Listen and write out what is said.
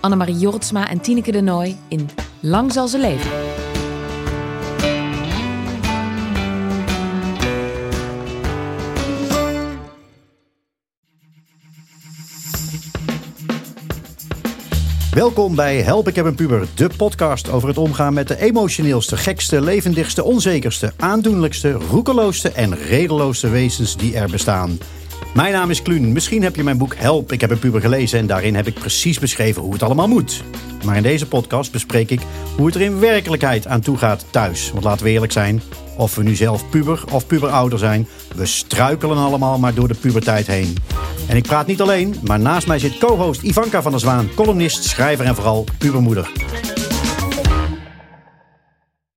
Annemarie Jortsma en Tineke de Nooi in Lang zal ze leven. Welkom bij Help, ik heb een puber, de podcast over het omgaan met de emotioneelste, gekste, levendigste, onzekerste, aandoenlijkste, roekeloosste en redeloosste wezens die er bestaan. Mijn naam is Kluun. Misschien heb je mijn boek Help, ik heb een puber gelezen en daarin heb ik precies beschreven hoe het allemaal moet. Maar in deze podcast bespreek ik hoe het er in werkelijkheid aan toe gaat thuis. Want laten we eerlijk zijn, of we nu zelf puber of puberouder zijn, we struikelen allemaal maar door de puberteit heen. En ik praat niet alleen, maar naast mij zit co-host Ivanka van der Zwaan, columnist, schrijver en vooral pubermoeder.